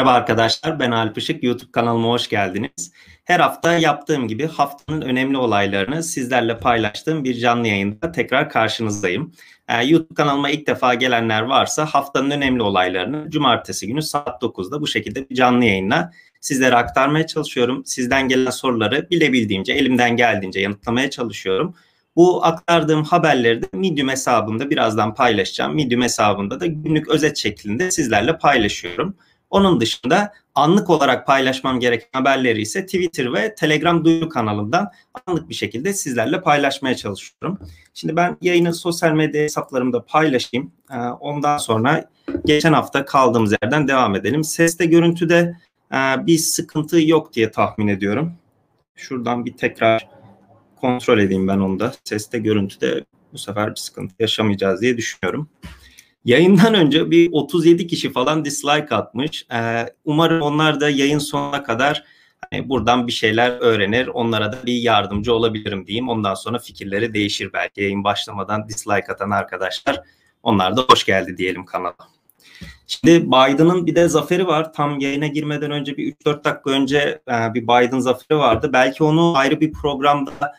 Merhaba arkadaşlar, ben Alp Işık. YouTube kanalıma hoş geldiniz. Her hafta yaptığım gibi haftanın önemli olaylarını sizlerle paylaştığım bir canlı yayında tekrar karşınızdayım. Ee, YouTube kanalıma ilk defa gelenler varsa haftanın önemli olaylarını cumartesi günü saat 9'da bu şekilde bir canlı yayınla sizlere aktarmaya çalışıyorum. Sizden gelen soruları bilebildiğimce, elimden geldiğince yanıtlamaya çalışıyorum. Bu aktardığım haberleri de Medium hesabımda birazdan paylaşacağım. Medium hesabında da günlük özet şeklinde sizlerle paylaşıyorum. Onun dışında anlık olarak paylaşmam gereken haberleri ise Twitter ve Telegram duyuru kanalından anlık bir şekilde sizlerle paylaşmaya çalışıyorum. Şimdi ben yayını sosyal medya hesaplarımda paylaşayım. Ee, ondan sonra geçen hafta kaldığımız yerden devam edelim. Seste görüntüde e, bir sıkıntı yok diye tahmin ediyorum. Şuradan bir tekrar kontrol edeyim ben onu da. Seste görüntüde bu sefer bir sıkıntı yaşamayacağız diye düşünüyorum. Yayından önce bir 37 kişi falan dislike atmış. Ee, umarım onlar da yayın sonuna kadar hani buradan bir şeyler öğrenir. Onlara da bir yardımcı olabilirim diyeyim. Ondan sonra fikirleri değişir belki. Yayın başlamadan dislike atan arkadaşlar. Onlar da hoş geldi diyelim kanala. Şimdi Biden'ın bir de zaferi var. Tam yayına girmeden önce bir 3-4 dakika önce e, bir Biden zaferi vardı. Belki onu ayrı bir programda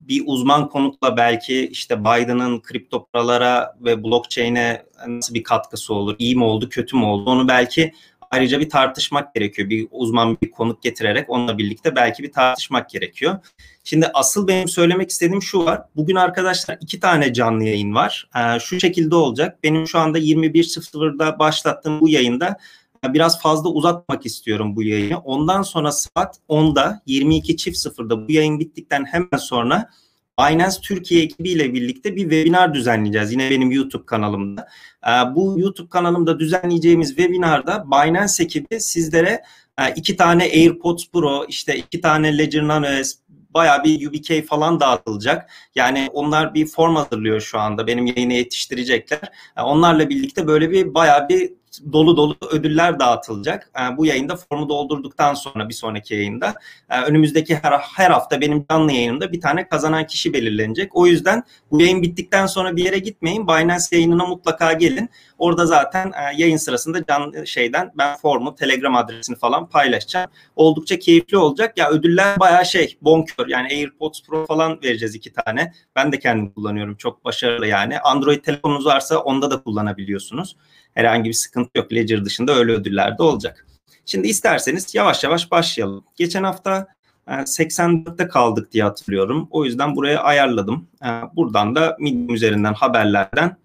bir uzman konukla belki işte Biden'ın kripto paralara ve blockchain'e nasıl bir katkısı olur, iyi mi oldu, kötü mü oldu onu belki ayrıca bir tartışmak gerekiyor. Bir uzman bir konuk getirerek onunla birlikte belki bir tartışmak gerekiyor. Şimdi asıl benim söylemek istediğim şu var. Bugün arkadaşlar iki tane canlı yayın var. Ee, şu şekilde olacak. Benim şu anda 21.00'da başlattığım bu yayında biraz fazla uzatmak istiyorum bu yayını. Ondan sonra saat 10'da 22 çift sıfırda bu yayın bittikten hemen sonra Binance Türkiye ekibiyle birlikte bir webinar düzenleyeceğiz. Yine benim YouTube kanalımda. Ee, bu YouTube kanalımda düzenleyeceğimiz webinarda Binance ekibi sizlere e, iki tane AirPods Pro, işte iki tane Ledger Nano S, baya bir UBK falan dağıtılacak. Yani onlar bir form hazırlıyor şu anda. Benim yayını yetiştirecekler. E, onlarla birlikte böyle bir baya bir dolu dolu ödüller dağıtılacak. E, bu yayında formu doldurduktan sonra bir sonraki yayında e, önümüzdeki her, her hafta benim canlı yayınımda bir tane kazanan kişi belirlenecek. O yüzden bu yayın bittikten sonra bir yere gitmeyin. Binance yayınına mutlaka gelin. Orada zaten e, yayın sırasında canlı şeyden ben formu, Telegram adresini falan paylaşacağım. Oldukça keyifli olacak. Ya ödüller bayağı şey bonkör. Yani AirPods Pro falan vereceğiz iki tane. Ben de kendim kullanıyorum. Çok başarılı yani. Android telefonunuz varsa onda da kullanabiliyorsunuz. Herhangi bir sıkıntı yok. Ledger dışında öyle ödüller de olacak. Şimdi isterseniz yavaş yavaş başlayalım. Geçen hafta 84'te e, kaldık diye hatırlıyorum. O yüzden buraya ayarladım. E, buradan da Medium üzerinden haberlerden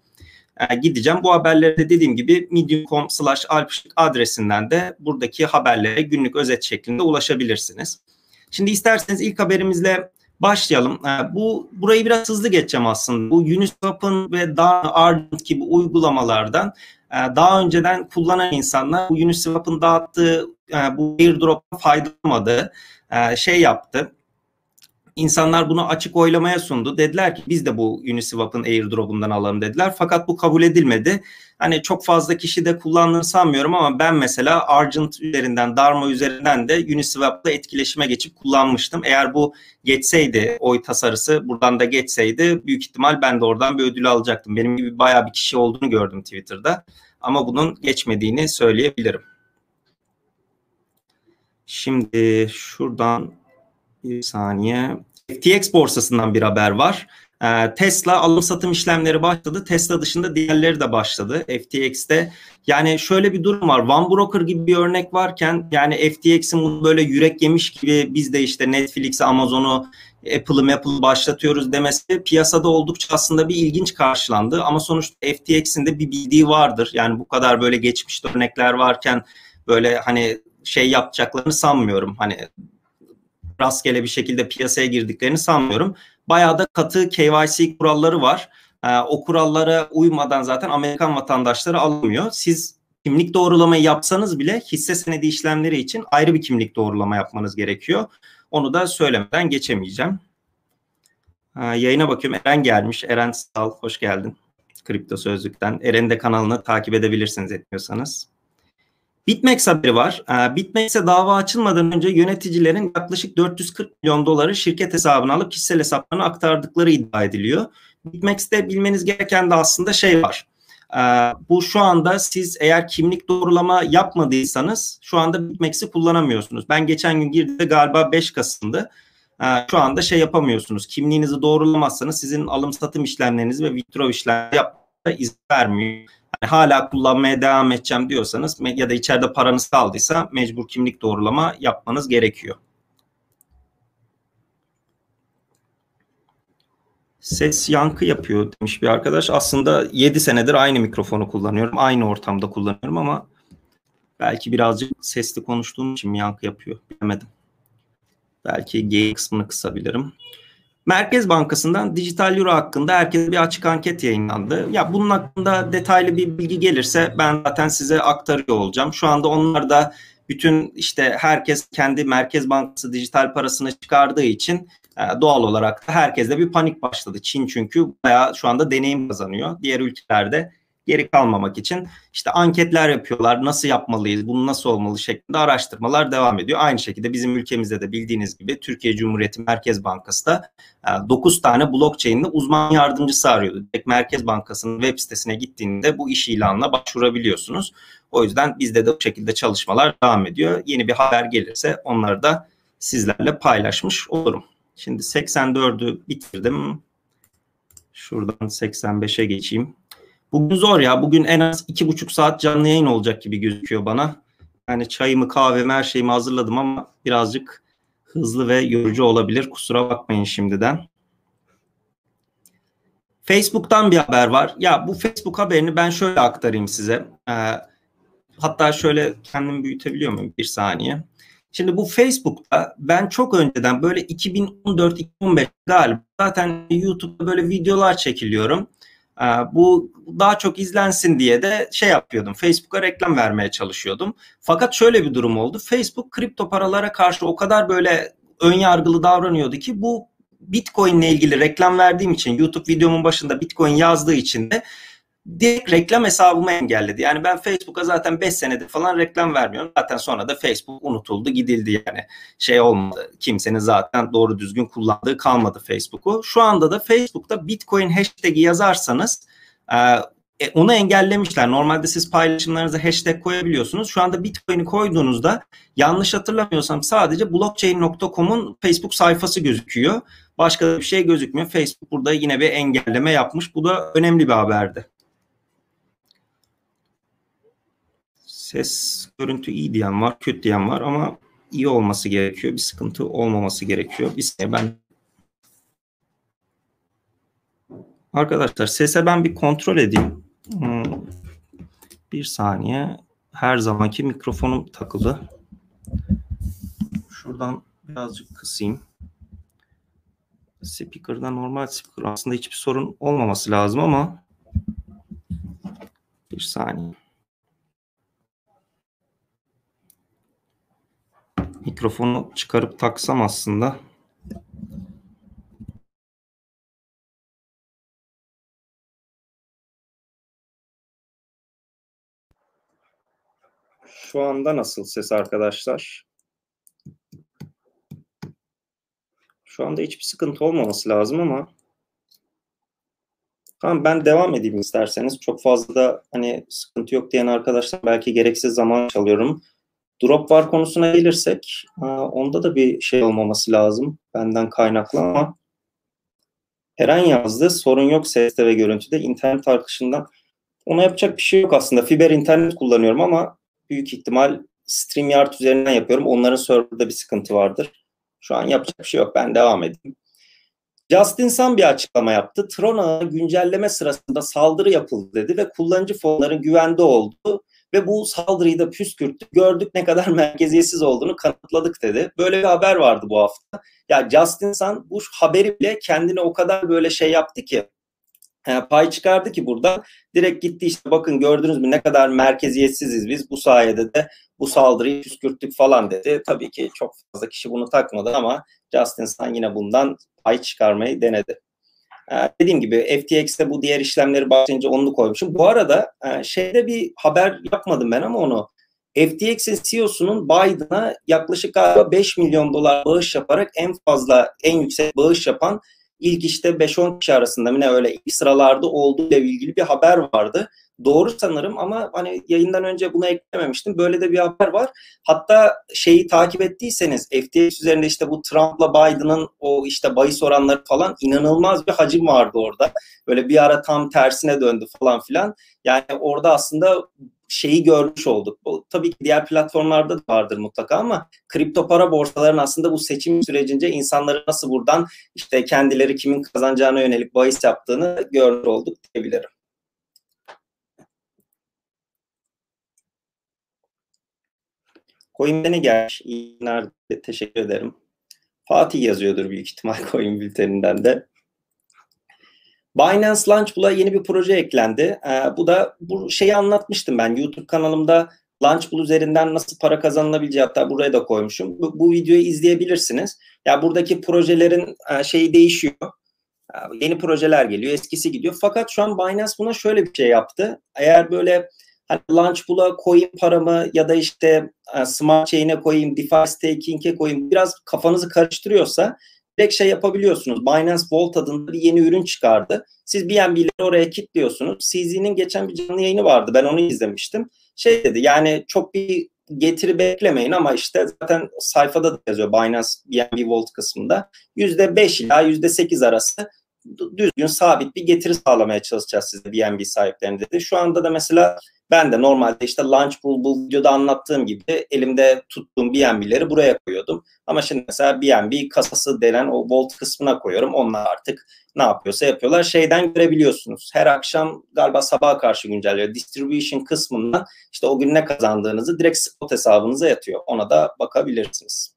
e, gideceğim. Bu haberlere de dediğim gibi medium.com slash adresinden de buradaki haberlere günlük özet şeklinde ulaşabilirsiniz. Şimdi isterseniz ilk haberimizle başlayalım. Bu burayı biraz hızlı geçeceğim aslında. Bu Uniswap'ın ve daha Argent gibi uygulamalardan daha önceden kullanan insanlar bu Uniswap'ın dağıttığı e, bu airdrop'a faydalanmadı. E, şey yaptı. İnsanlar bunu açık oylamaya sundu. Dediler ki biz de bu Uniswap'ın airdrop'undan alalım dediler. Fakat bu kabul edilmedi. Hani çok fazla kişi de kullandığını sanmıyorum ama ben mesela Argent üzerinden, Darma üzerinden de Uniswap'la etkileşime geçip kullanmıştım. Eğer bu geçseydi, oy tasarısı buradan da geçseydi büyük ihtimal ben de oradan bir ödül alacaktım. Benim gibi bayağı bir kişi olduğunu gördüm Twitter'da. Ama bunun geçmediğini söyleyebilirim. Şimdi şuradan bir saniye. FTX borsasından bir haber var. Ee, Tesla alım satım işlemleri başladı. Tesla dışında diğerleri de başladı FTX'te. Yani şöyle bir durum var. One Broker gibi bir örnek varken yani FTX'in böyle yürek yemiş gibi biz de işte Netflix'i, Amazon'u, Apple'ı Apple'ı başlatıyoruz demesi piyasada oldukça aslında bir ilginç karşılandı. Ama sonuçta FTX'in de bir bildiği vardır. Yani bu kadar böyle geçmiş örnekler varken böyle hani şey yapacaklarını sanmıyorum. Hani rastgele bir şekilde piyasaya girdiklerini sanmıyorum. Bayağı da katı KYC kuralları var. Ee, o kurallara uymadan zaten Amerikan vatandaşları alınmıyor. Siz kimlik doğrulamayı yapsanız bile hisse senedi işlemleri için ayrı bir kimlik doğrulama yapmanız gerekiyor. Onu da söylemeden geçemeyeceğim. Ee, yayına bakıyorum. Eren gelmiş. Eren Sal, hoş geldin. Kripto Sözlük'ten. Eren'in de kanalını takip edebilirsiniz etmiyorsanız. Bitmex haberi var. Ee, Bitmex'e dava açılmadan önce yöneticilerin yaklaşık 440 milyon doları şirket hesabına alıp kişisel hesaplarına aktardıkları iddia ediliyor. Bitmex'te bilmeniz gereken de aslında şey var. Ee, bu şu anda siz eğer kimlik doğrulama yapmadıysanız şu anda Bitmex'i kullanamıyorsunuz. Ben geçen gün girdiğimde galiba 5 Kasım'dı. Ee, şu anda şey yapamıyorsunuz. Kimliğinizi doğrulamazsanız sizin alım satım işlemlerinizi ve withdraw işlemleri yapmaya izin vermiyor. Yani hala kullanmaya devam edeceğim diyorsanız ya da içeride paranız kaldıysa mecbur kimlik doğrulama yapmanız gerekiyor. Ses yankı yapıyor demiş bir arkadaş. Aslında 7 senedir aynı mikrofonu kullanıyorum. Aynı ortamda kullanıyorum ama belki birazcık sesli konuştuğum için yankı yapıyor bilemedim. Belki G kısmını kısabilirim. Merkez Bankası'ndan dijital euro hakkında herkese bir açık anket yayınlandı. Ya bunun hakkında detaylı bir bilgi gelirse ben zaten size aktarıyor olacağım. Şu anda onlar da bütün işte herkes kendi Merkez Bankası dijital parasını çıkardığı için e, doğal olarak da herkeste bir panik başladı. Çin çünkü bayağı şu anda deneyim kazanıyor. Diğer ülkelerde geri kalmamak için işte anketler yapıyorlar. Nasıl yapmalıyız, bunu nasıl olmalı şeklinde araştırmalar devam ediyor. Aynı şekilde bizim ülkemizde de bildiğiniz gibi Türkiye Cumhuriyeti Merkez Bankası da 9 e, tane blockchain'li uzman yardımcısı arıyordu. Direkt Merkez Bankası'nın web sitesine gittiğinde bu iş ilanına başvurabiliyorsunuz. O yüzden bizde de bu şekilde çalışmalar devam ediyor. Yeni bir haber gelirse onları da sizlerle paylaşmış olurum. Şimdi 84'ü bitirdim. Şuradan 85'e geçeyim. Bugün zor ya. Bugün en az iki buçuk saat canlı yayın olacak gibi gözüküyor bana. Yani çayımı, kahvemi, her şeyimi hazırladım ama birazcık hızlı ve yorucu olabilir. Kusura bakmayın şimdiden. Facebook'tan bir haber var. Ya bu Facebook haberini ben şöyle aktarayım size. Ee, hatta şöyle kendimi büyütebiliyor muyum? Bir saniye. Şimdi bu Facebook'ta ben çok önceden böyle 2014-2015 galiba zaten YouTube'da böyle videolar çekiliyorum. Ee, bu daha çok izlensin diye de şey yapıyordum. Facebook'a reklam vermeye çalışıyordum. Fakat şöyle bir durum oldu. Facebook kripto paralara karşı o kadar böyle ön yargılı davranıyordu ki bu Bitcoin ile ilgili reklam verdiğim için YouTube videomun başında Bitcoin yazdığı için de direkt reklam hesabımı engelledi. Yani ben Facebook'a zaten 5 senedir falan reklam vermiyorum. Zaten sonra da Facebook unutuldu, gidildi yani. Şey olmadı. Kimsenin zaten doğru düzgün kullandığı kalmadı Facebook'u. Şu anda da Facebook'ta Bitcoin hashtag'i yazarsanız e, e onu engellemişler. Normalde siz paylaşımlarınıza hashtag koyabiliyorsunuz. Şu anda Bitcoin'i koyduğunuzda yanlış hatırlamıyorsam sadece blockchain.com'un Facebook sayfası gözüküyor. Başka bir şey gözükmüyor. Facebook burada yine bir engelleme yapmış. Bu da önemli bir haberdi. Ses, görüntü iyi diyen var, kötü diyen var ama iyi olması gerekiyor. Bir sıkıntı olmaması gerekiyor. Bir saniye ben Arkadaşlar sese ben bir kontrol edeyim. Hmm. Bir saniye. Her zamanki mikrofonum takılı. Şuradan birazcık kısayım. Speaker'da normal speaker aslında hiçbir sorun olmaması lazım ama bir saniye. Mikrofonu çıkarıp taksam aslında. Şu anda nasıl ses arkadaşlar? Şu anda hiçbir sıkıntı olmaması lazım ama Tamam ben devam edeyim isterseniz. Çok fazla hani sıkıntı yok diyen arkadaşlar belki gereksiz zaman çalıyorum. Drop var konusuna gelirsek onda da bir şey olmaması lazım benden kaynaklı ama Eren yazdı sorun yok seste ve görüntüde internet akışından ona yapacak bir şey yok aslında fiber internet kullanıyorum ama büyük ihtimal StreamYard üzerinden yapıyorum onların serverda bir sıkıntı vardır. Şu an yapacak bir şey yok ben devam edeyim. Justin Sun bir açıklama yaptı. Tron güncelleme sırasında saldırı yapıldı dedi ve kullanıcı fonların güvende olduğu ve bu saldırıyı da püskürttük. Gördük ne kadar merkeziyetsiz olduğunu kanıtladık dedi. Böyle bir haber vardı bu hafta. Ya Justin Sun bu haberi bile kendine o kadar böyle şey yaptı ki yani pay çıkardı ki burada direkt gitti işte bakın gördünüz mü ne kadar merkeziyetsiziz biz bu sayede de bu saldırıyı püskürttük falan dedi. Tabii ki çok fazla kişi bunu takmadı ama Justin Sun yine bundan pay çıkarmayı denedi. Ee, dediğim gibi FTX'te bu diğer işlemleri başlayınca onu koymuşum. Bu arada e, şeyde bir haber yapmadım ben ama onu. FTX'in CEO'sunun Biden'a yaklaşık galiba 5 milyon dolar bağış yaparak en fazla, en yüksek bağış yapan ilk işte 5-10 kişi arasında mı ne öyle ilk sıralarda olduğu ile ilgili bir haber vardı. Doğru sanırım ama hani yayından önce buna eklememiştim. Böyle de bir haber var. Hatta şeyi takip ettiyseniz FTX üzerinde işte bu Trump'la Biden'ın o işte bahis oranları falan inanılmaz bir hacim vardı orada. Böyle bir ara tam tersine döndü falan filan. Yani orada aslında şeyi görmüş olduk. Bu tabii ki diğer platformlarda da vardır mutlaka ama kripto para borsaların aslında bu seçim sürecince insanları nasıl buradan işte kendileri kimin kazanacağına yönelik bahis yaptığını görmüş olduk diyebilirim. Coin beni gelmiş. İyi günler. Teşekkür ederim. Fatih yazıyordur büyük ihtimal coin bülteninden de. Binance Launchpool'a yeni bir proje eklendi. Ee, bu da bu şeyi anlatmıştım ben YouTube kanalımda Launchpool üzerinden nasıl para kazanılabileceği hatta buraya da koymuşum. Bu, bu videoyu izleyebilirsiniz. Ya buradaki projelerin e, şeyi değişiyor. E, yeni projeler geliyor, eskisi gidiyor. Fakat şu an Binance buna şöyle bir şey yaptı. Eğer böyle hani Launchpool'a koyayım paramı ya da işte e, Smart Chain'e koyayım, DeFi Staking'e koyayım biraz kafanızı karıştırıyorsa direkt şey yapabiliyorsunuz. Binance Vault adında bir yeni ürün çıkardı. Siz BNB'leri oraya kilitliyorsunuz. CZ'nin geçen bir canlı yayını vardı. Ben onu izlemiştim. Şey dedi yani çok bir getiri beklemeyin ama işte zaten sayfada da yazıyor Binance BNB Vault kısmında. %5 ila %8 arası düzgün sabit bir getiri sağlamaya çalışacağız size BNB sahiplerine dedi. Şu anda da mesela ben de normalde işte Launch Pool bu videoda anlattığım gibi elimde tuttuğum BNB'leri buraya koyuyordum. Ama şimdi mesela BNB kasası denen o Vault kısmına koyuyorum. Onlar artık ne yapıyorsa yapıyorlar. Şeyden görebiliyorsunuz. Her akşam galiba sabaha karşı güncelliyor. Distribution kısmından işte o gün ne kazandığınızı direkt spot hesabınıza yatıyor. Ona da bakabilirsiniz.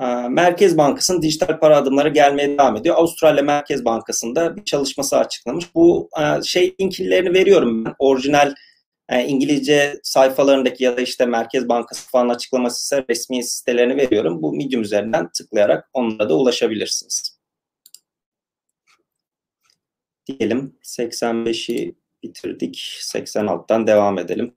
Ee, Merkez Bankası'nın dijital para adımları gelmeye devam ediyor. Avustralya Merkez Bankası'nda bir çalışması açıklamış. Bu e, şey linklerini veriyorum ben. Orijinal e, İngilizce sayfalarındaki ya da işte Merkez Bankası falan açıklaması ise resmi sitelerini veriyorum. Bu Medium üzerinden tıklayarak onlara da ulaşabilirsiniz. Diyelim 85'i bitirdik. 86'tan devam edelim.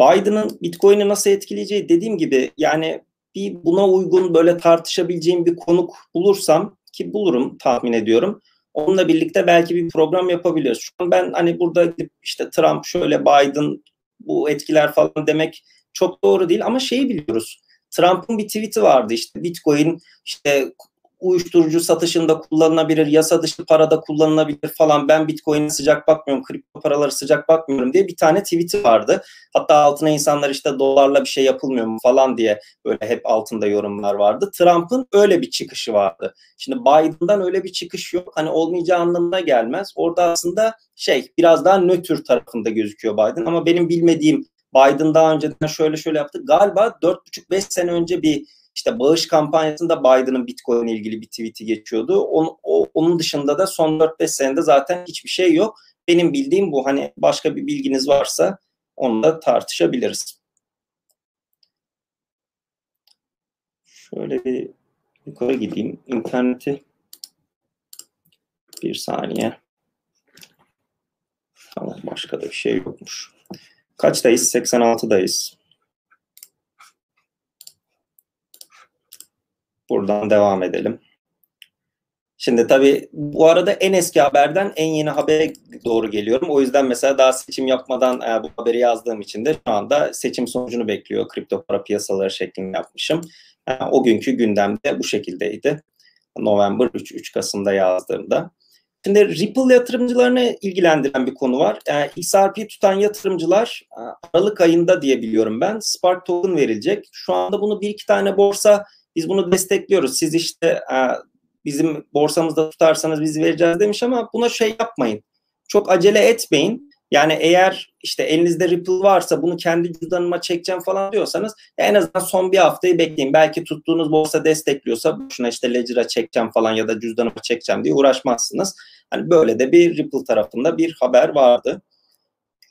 Biden'ın Bitcoin'i nasıl etkileyeceği dediğim gibi yani bir buna uygun böyle tartışabileceğim bir konuk bulursam ki bulurum tahmin ediyorum. Onunla birlikte belki bir program yapabiliriz. Şu an ben hani burada işte Trump şöyle Biden bu etkiler falan demek çok doğru değil ama şeyi biliyoruz. Trump'ın bir tweet'i vardı işte Bitcoin işte uyuşturucu satışında kullanılabilir, yasa dışı parada kullanılabilir falan. Ben Bitcoin'e sıcak bakmıyorum, kripto paraları sıcak bakmıyorum diye bir tane tweet'i vardı. Hatta altına insanlar işte dolarla bir şey yapılmıyor mu falan diye böyle hep altında yorumlar vardı. Trump'ın öyle bir çıkışı vardı. Şimdi Biden'dan öyle bir çıkış yok. Hani olmayacağı anlamına gelmez. Orada aslında şey biraz daha nötr tarafında gözüküyor Biden ama benim bilmediğim Biden daha önceden şöyle şöyle yaptı. Galiba 4,5-5 sene önce bir işte bağış kampanyasında Biden'ın Bitcoin ile ilgili bir tweet'i geçiyordu. Onun, o, onun dışında da son 4-5 senede zaten hiçbir şey yok. Benim bildiğim bu. Hani başka bir bilginiz varsa onu da tartışabiliriz. Şöyle bir yukarı gideyim. İnterneti bir saniye. Tamam başka da bir şey yokmuş. Kaçtayız? 86'dayız. Buradan devam edelim. Şimdi tabii bu arada en eski haberden en yeni habere doğru geliyorum. O yüzden mesela daha seçim yapmadan e, bu haberi yazdığım için de şu anda seçim sonucunu bekliyor. Kripto para piyasaları şeklinde yapmışım. E, o günkü gündemde bu şekildeydi. November 3, 3 Kasım'da yazdığımda. Şimdi Ripple yatırımcılarını ilgilendiren bir konu var. Yani XRP tutan yatırımcılar e, Aralık ayında diye biliyorum ben Spark token verilecek. Şu anda bunu bir iki tane borsa biz bunu destekliyoruz. Siz işte e, bizim borsamızda tutarsanız biz vereceğiz demiş ama buna şey yapmayın. Çok acele etmeyin. Yani eğer işte elinizde Ripple varsa bunu kendi cüzdanıma çekeceğim falan diyorsanız en azından son bir haftayı bekleyin. Belki tuttuğunuz borsa destekliyorsa şuna işte Ledger'a çekeceğim falan ya da cüzdanıma çekeceğim diye uğraşmazsınız. Hani böyle de bir Ripple tarafında bir haber vardı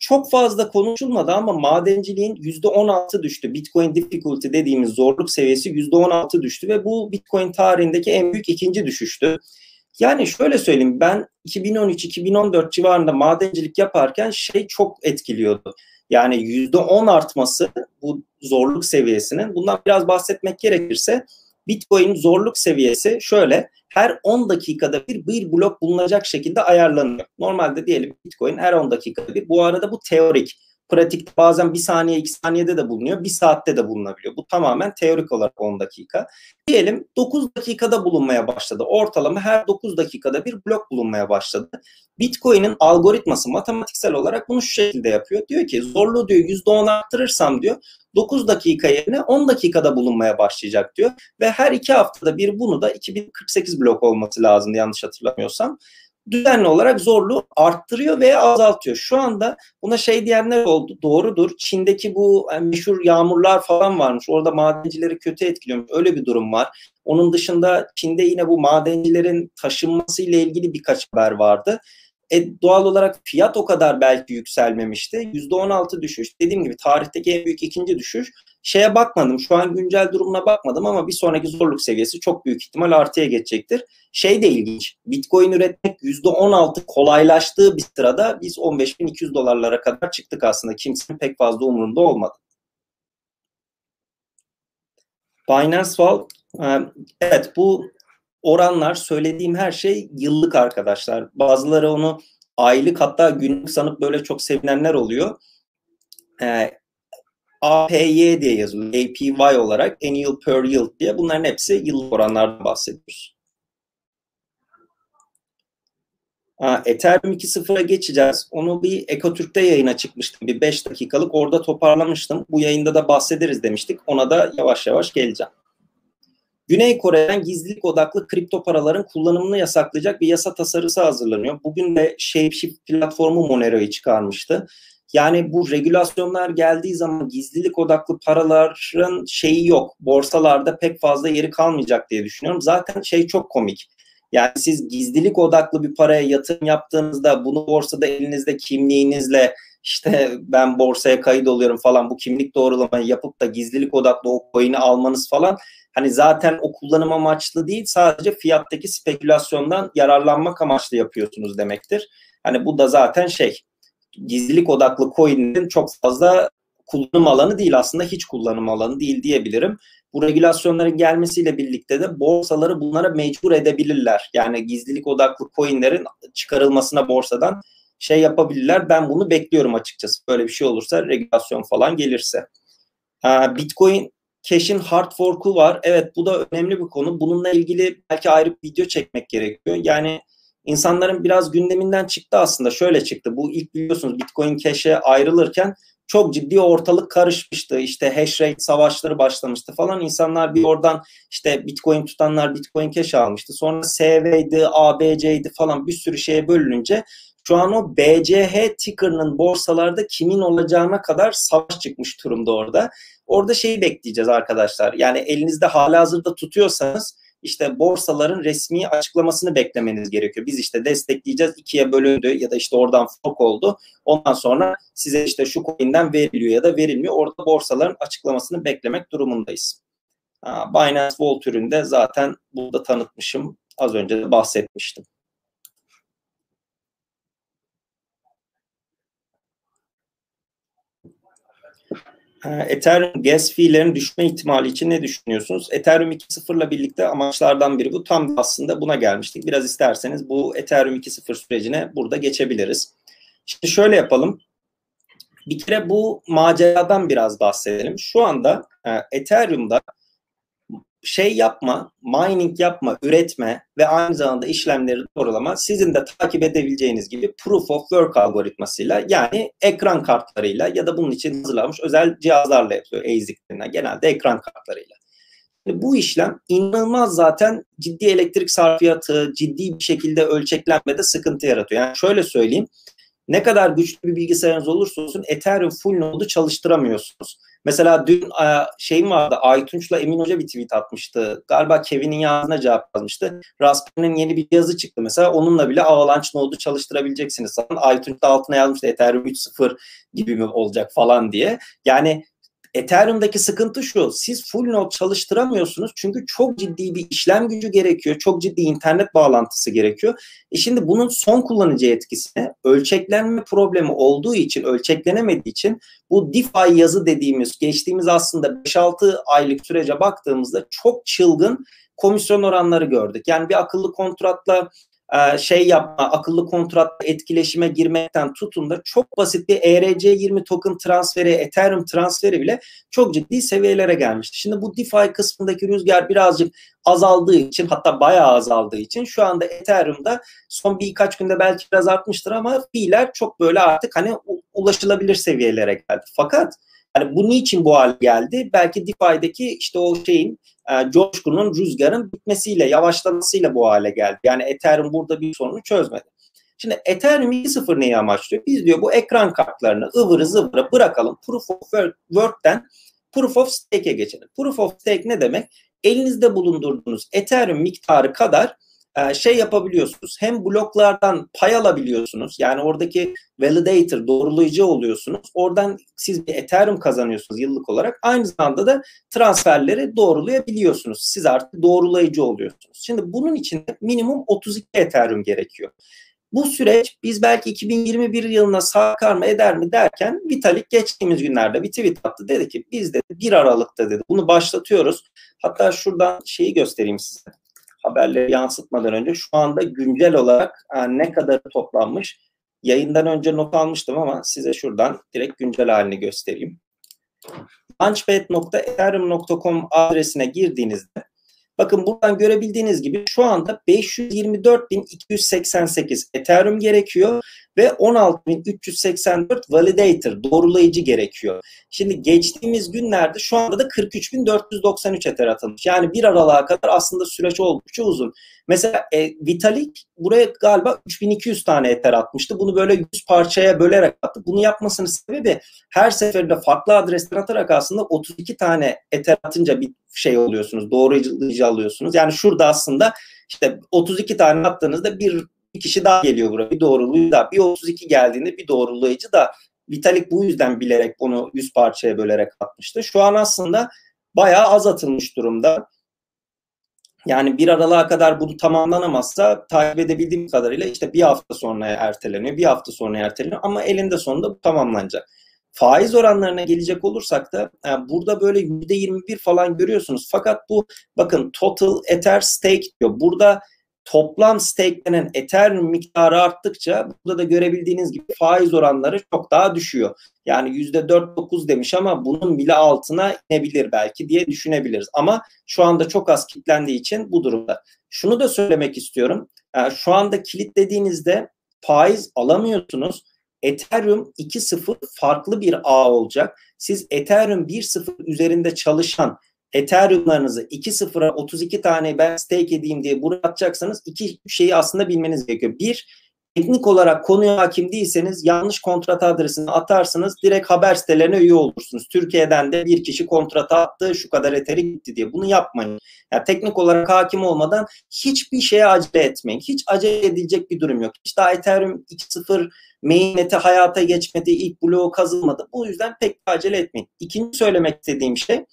çok fazla konuşulmadı ama madenciliğin %16 düştü. Bitcoin difficulty dediğimiz zorluk seviyesi %16 düştü ve bu Bitcoin tarihindeki en büyük ikinci düşüştü. Yani şöyle söyleyeyim ben 2013-2014 civarında madencilik yaparken şey çok etkiliyordu. Yani %10 artması bu zorluk seviyesinin. Bundan biraz bahsetmek gerekirse Bitcoin zorluk seviyesi şöyle her 10 dakikada bir bir blok bulunacak şekilde ayarlanıyor. Normalde diyelim Bitcoin her 10 dakikada bir. Bu arada bu teorik. Pratikte bazen bir saniye, iki saniyede de bulunuyor. Bir saatte de bulunabiliyor. Bu tamamen teorik olarak 10 dakika. Diyelim 9 dakikada bulunmaya başladı. Ortalama her 9 dakikada bir blok bulunmaya başladı. Bitcoin'in algoritması matematiksel olarak bunu şu şekilde yapıyor. Diyor ki zorluğu diyor %10 arttırırsam diyor 9 dakika yerine 10 dakikada bulunmaya başlayacak diyor. Ve her iki haftada bir bunu da 2048 blok olması lazım yanlış hatırlamıyorsam düzenli olarak zorluğu arttırıyor veya azaltıyor. Şu anda buna şey diyenler oldu. Doğrudur. Çin'deki bu yani meşhur yağmurlar falan varmış. Orada madencileri kötü etkiliyormuş. Öyle bir durum var. Onun dışında Çin'de yine bu madencilerin taşınması ile ilgili birkaç haber vardı. E, doğal olarak fiyat o kadar belki yükselmemişti. %16 düşüş. Dediğim gibi tarihteki en büyük ikinci düşüş. Şeye bakmadım. Şu an güncel durumuna bakmadım ama bir sonraki zorluk seviyesi çok büyük ihtimal artıya geçecektir. Şey de ilginç. Bitcoin üretmek %16 kolaylaştığı bir sırada biz 15.200 dolarlara kadar çıktık aslında. Kimsenin pek fazla umurunda olmadı. Binance Vault e, evet bu oranlar söylediğim her şey yıllık arkadaşlar. Bazıları onu aylık hatta günlük sanıp böyle çok sevinenler oluyor. Ee, APY diye yazılıyor. APY olarak annual per yield diye. Bunların hepsi yıllık oranlardan bahsediyoruz. Ha, Ethereum 2.0'a geçeceğiz. Onu bir Ekotürk'te yayına çıkmıştım. Bir 5 dakikalık orada toparlamıştım. Bu yayında da bahsederiz demiştik. Ona da yavaş yavaş geleceğim. Güney Kore'den gizlilik odaklı kripto paraların kullanımını yasaklayacak bir yasa tasarısı hazırlanıyor. Bugün de Shapeshift platformu Monero'yu çıkarmıştı. Yani bu regülasyonlar geldiği zaman gizlilik odaklı paraların şeyi yok. Borsalarda pek fazla yeri kalmayacak diye düşünüyorum. Zaten şey çok komik. Yani siz gizlilik odaklı bir paraya yatırım yaptığınızda bunu borsada elinizde kimliğinizle işte ben borsaya kayıt oluyorum falan bu kimlik doğrulamayı yapıp da gizlilik odaklı o coin'i almanız falan hani zaten o kullanım amaçlı değil sadece fiyattaki spekülasyondan yararlanmak amaçlı yapıyorsunuz demektir. Hani bu da zaten şey gizlilik odaklı coin'lerin çok fazla kullanım alanı değil aslında hiç kullanım alanı değil diyebilirim. Bu regülasyonların gelmesiyle birlikte de borsaları bunlara mecbur edebilirler. Yani gizlilik odaklı coin'lerin çıkarılmasına borsadan şey yapabilirler. Ben bunu bekliyorum açıkçası. Böyle bir şey olursa regülasyon falan gelirse. Bitcoin Cash'in hard fork'u var. Evet bu da önemli bir konu. Bununla ilgili belki ayrı bir video çekmek gerekiyor. Yani insanların biraz gündeminden çıktı aslında. Şöyle çıktı. Bu ilk biliyorsunuz Bitcoin Cash'e ayrılırken çok ciddi ortalık karışmıştı. İşte hash rate savaşları başlamıştı falan. İnsanlar bir oradan işte Bitcoin tutanlar Bitcoin Cash almıştı. Sonra SV'ydi, ABC'ydi falan bir sürü şeye bölününce şu an o BCH ticker'ının borsalarda kimin olacağına kadar savaş çıkmış durumda orada. Orada şeyi bekleyeceğiz arkadaşlar. Yani elinizde hala hazırda tutuyorsanız işte borsaların resmi açıklamasını beklemeniz gerekiyor. Biz işte destekleyeceğiz ikiye bölündü ya da işte oradan fork oldu. Ondan sonra size işte şu coin'den veriliyor ya da verilmiyor. Orada borsaların açıklamasını beklemek durumundayız. Binance Vault üründe zaten burada tanıtmışım. Az önce de bahsetmiştim. Ethereum gas fee'lerin düşme ihtimali için ne düşünüyorsunuz? Ethereum 2.0 ile birlikte amaçlardan biri bu. Tam aslında buna gelmiştik. Biraz isterseniz bu Ethereum 2.0 sürecine burada geçebiliriz. Şimdi şöyle yapalım. Bir kere bu maceradan biraz bahsedelim. Şu anda e, Ethereum'da şey yapma, mining yapma, üretme ve aynı zamanda işlemleri doğrulama sizin de takip edebileceğiniz gibi proof of work algoritmasıyla yani ekran kartlarıyla ya da bunun için hazırlanmış özel cihazlarla yapılıyor ASIC'lerine genelde ekran kartlarıyla. Bu işlem inanılmaz zaten ciddi elektrik sarfiyatı, ciddi bir şekilde ölçeklenmede sıkıntı yaratıyor. Yani şöyle söyleyeyim, ne kadar güçlü bir bilgisayarınız olursa olsun Ethereum full node'u çalıştıramıyorsunuz. Mesela dün şeyim vardı Aytunç'la Emin Hoca bir tweet atmıştı. Galiba Kevin'in yazına cevap yazmıştı. Raspberry'nin yeni bir cihazı çıktı mesela. Onunla bile Avalanche node'u çalıştırabileceksiniz. Aytunç da altına yazmıştı Ethereum 3.0 gibi mi olacak falan diye. Yani Ethereum'daki sıkıntı şu. Siz full node çalıştıramıyorsunuz çünkü çok ciddi bir işlem gücü gerekiyor. Çok ciddi internet bağlantısı gerekiyor. E şimdi bunun son kullanıcı etkisine ölçeklenme problemi olduğu için, ölçeklenemediği için bu DeFi yazı dediğimiz geçtiğimiz aslında 5-6 aylık sürece baktığımızda çok çılgın komisyon oranları gördük. Yani bir akıllı kontratla e, şey yapma, akıllı kontratla etkileşime girmekten tutun da çok basit bir ERC20 token transferi, Ethereum transferi bile çok ciddi seviyelere gelmişti. Şimdi bu DeFi kısmındaki rüzgar birazcık azaldığı için hatta bayağı azaldığı için şu anda Ethereum'da son birkaç günde belki biraz artmıştır ama fiiller çok böyle artık hani ulaşılabilir seviyelere geldi. Fakat yani bu niçin bu hale geldi? Belki DeFi'deki işte o şeyin e, coşkunun, rüzgarın bitmesiyle, yavaşlamasıyla bu hale geldi. Yani Ethereum burada bir sorunu çözmedi. Şimdi Ethereum 2.0 neyi amaçlıyor? Biz diyor bu ekran kartlarını ıvırı zıvırı bırakalım. Proof of Work'ten Proof of Stake'e geçelim. Proof of Stake ne demek? Elinizde bulundurduğunuz Ethereum miktarı kadar şey yapabiliyorsunuz. Hem bloklardan pay alabiliyorsunuz. Yani oradaki validator, doğrulayıcı oluyorsunuz. Oradan siz bir Ethereum kazanıyorsunuz yıllık olarak. Aynı zamanda da transferleri doğrulayabiliyorsunuz. Siz artık doğrulayıcı oluyorsunuz. Şimdi bunun için minimum 32 Ethereum gerekiyor. Bu süreç biz belki 2021 yılına sarkar mı eder mi derken Vitalik geçtiğimiz günlerde bir tweet attı. Dedi ki biz de 1 Aralık'ta dedi bunu başlatıyoruz. Hatta şuradan şeyi göstereyim size haberleri yansıtmadan önce şu anda güncel olarak yani ne kadar toplanmış yayından önce not almıştım ama size şuradan direkt güncel halini göstereyim. launchpad.ethereum.com adresine girdiğinizde bakın buradan görebildiğiniz gibi şu anda 524.288 Ethereum gerekiyor ve 16.384 validator doğrulayıcı gerekiyor. Şimdi geçtiğimiz günlerde şu anda da 43.493 Ether atılmış. Yani bir aralığa kadar aslında süreç oldukça uzun. Mesela e, Vitalik buraya galiba 3200 tane Ether atmıştı. Bunu böyle 100 parçaya bölerek attı. Bunu yapmasının sebebi her seferinde farklı adresten atarak aslında 32 tane Ether atınca bir şey oluyorsunuz. Doğrulayıcı alıyorsunuz. Yani şurada aslında işte 32 tane attığınızda bir bir kişi daha geliyor buraya. Bir doğruluğu da bir 32 geldiğinde bir doğrulayıcı da Vitalik bu yüzden bilerek onu 100 parçaya bölerek atmıştı. Şu an aslında bayağı az atılmış durumda. Yani bir aralığa kadar bunu tamamlanamazsa takip edebildiğim kadarıyla işte bir hafta sonra erteleniyor, bir hafta sonra erteleniyor ama elinde sonunda bu tamamlanacak. Faiz oranlarına gelecek olursak da yani burada böyle %21 falan görüyorsunuz. Fakat bu bakın total ether stake diyor. Burada toplam stakelenen Ethereum miktarı arttıkça burada da görebildiğiniz gibi faiz oranları çok daha düşüyor. Yani %4-9 demiş ama bunun bile altına inebilir belki diye düşünebiliriz. Ama şu anda çok az kilitlendiği için bu durumda. Şunu da söylemek istiyorum. Yani şu anda kilitlediğinizde faiz alamıyorsunuz. Ethereum 2.0 farklı bir ağ olacak. Siz Ethereum 1.0 üzerinde çalışan Ethereum'larınızı 2.0'a 32 tane ben stake edeyim diye buraya atacaksanız iki şeyi aslında bilmeniz gerekiyor. Bir, teknik olarak konuya hakim değilseniz yanlış kontrat adresini atarsınız direkt haber sitelerine üye olursunuz. Türkiye'den de bir kişi kontrata attı şu kadar eteri gitti diye. Bunu yapmayın. Yani teknik olarak hakim olmadan hiçbir şeye acele etmeyin. Hiç acele edilecek bir durum yok. Hiç daha Ethereum 2.0 mainnet'i hayata geçmedi, ilk bloğu kazılmadı. Bu yüzden pek acele etmeyin. İkinci söylemek istediğim şey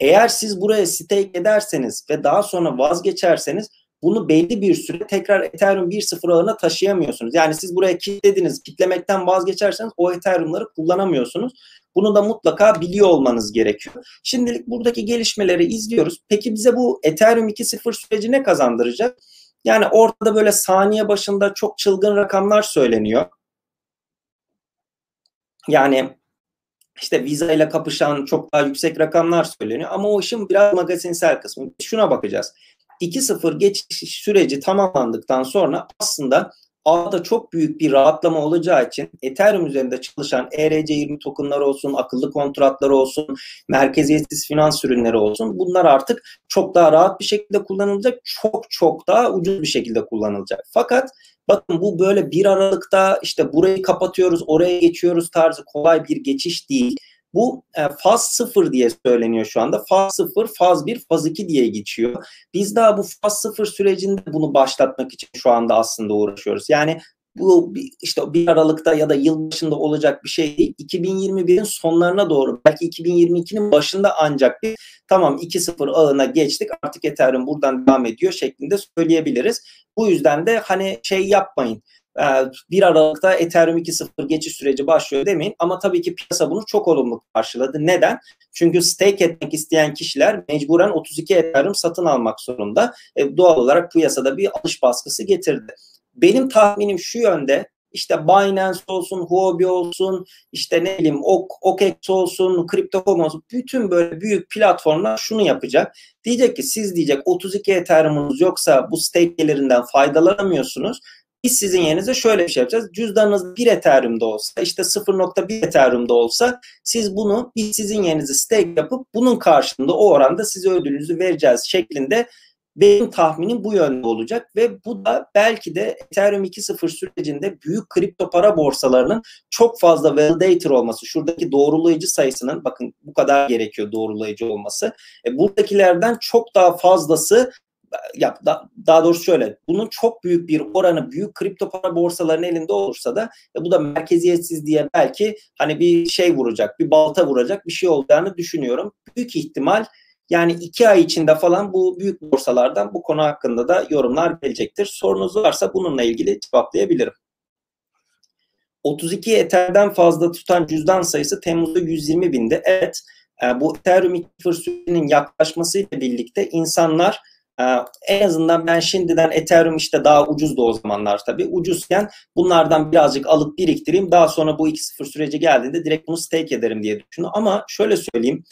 eğer siz buraya stake ederseniz ve daha sonra vazgeçerseniz bunu belli bir süre tekrar Ethereum 1.0 ağına taşıyamıyorsunuz. Yani siz buraya kilitlediniz, kitlemekten vazgeçerseniz o Ethereum'ları kullanamıyorsunuz. Bunu da mutlaka biliyor olmanız gerekiyor. Şimdilik buradaki gelişmeleri izliyoruz. Peki bize bu Ethereum 2.0 süreci ne kazandıracak? Yani ortada böyle saniye başında çok çılgın rakamlar söyleniyor. Yani işte viza ile kapışan çok daha yüksek rakamlar söyleniyor. Ama o işin biraz magazinsel kısmı. Şuna bakacağız. 2-0 geçiş süreci tamamlandıktan sonra aslında ağda çok büyük bir rahatlama olacağı için Ethereum üzerinde çalışan ERC20 tokenları olsun, akıllı kontratları olsun, merkeziyetsiz finans ürünleri olsun bunlar artık çok daha rahat bir şekilde kullanılacak, çok çok daha ucuz bir şekilde kullanılacak. Fakat Bakın bu böyle bir aralıkta işte burayı kapatıyoruz, oraya geçiyoruz tarzı kolay bir geçiş değil. Bu e, faz 0 diye söyleniyor şu anda. Faz 0, faz 1, faz 2 diye geçiyor. Biz daha bu faz 0 sürecinde bunu başlatmak için şu anda aslında uğraşıyoruz. Yani bu işte bir Aralık'ta ya da yıl başında olacak bir şey değil. 2021'in sonlarına doğru belki 2022'nin başında ancak bir tamam 2.0 ağına geçtik artık Ethereum buradan devam ediyor şeklinde söyleyebiliriz. Bu yüzden de hani şey yapmayın. Ee, 1 Aralık'ta Ethereum 2.0 geçiş süreci başlıyor demeyin. Ama tabii ki piyasa bunu çok olumlu karşıladı. Neden? Çünkü stake etmek isteyen kişiler mecburen 32 Ethereum satın almak zorunda. E, doğal olarak piyasada bir alış baskısı getirdi. Benim tahminim şu yönde işte Binance olsun, Huobi olsun, işte ne bileyim ok, OKEX olsun, Crypto.com olsun bütün böyle büyük platformlar şunu yapacak. Diyecek ki siz diyecek 32 Ethereum'unuz yoksa bu stake gelirinden faydalanamıyorsunuz. Biz sizin yerinize şöyle bir şey yapacağız. Cüzdanınız 1 Ethereum'da olsa işte 0.1 Ethereum'da olsa siz bunu biz sizin yerinize stake yapıp bunun karşılığında o oranda size ödülünüzü vereceğiz şeklinde benim tahminim bu yönde olacak ve bu da belki de Ethereum 2.0 sürecinde büyük kripto para borsalarının çok fazla validator olması, şuradaki doğrulayıcı sayısının bakın bu kadar gerekiyor doğrulayıcı olması. E, buradakilerden çok daha fazlası ya da, daha doğrusu şöyle bunun çok büyük bir oranı büyük kripto para borsalarının elinde olursa da e, bu da merkeziyetsiz diye belki hani bir şey vuracak bir balta vuracak bir şey olacağını düşünüyorum. Büyük ihtimal yani iki ay içinde falan bu büyük borsalardan bu konu hakkında da yorumlar gelecektir. Sorunuz varsa bununla ilgili cevaplayabilirim. 32 Ether'den fazla tutan cüzdan sayısı Temmuz'da 120 bindi. Evet e, bu Ethereum 2.0 sürecinin yaklaşmasıyla birlikte insanlar e, en azından ben şimdiden Ethereum işte daha ucuzdu o zamanlar tabii. Ucuzken bunlardan birazcık alıp biriktireyim. Daha sonra bu 2.0 süreci geldiğinde direkt bunu stake ederim diye düşünüyorum. Ama şöyle söyleyeyim.